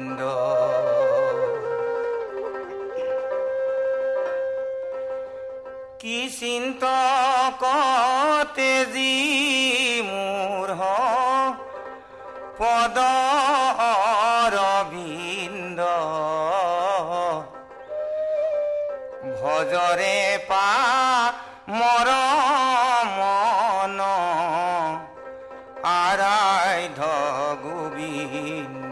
গোবিন্দ কি চিন্ত কতেজি মূর পদ অরবিন্দ? ভজরে পা মর মন আরায় ধ গোবিন্দ।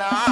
না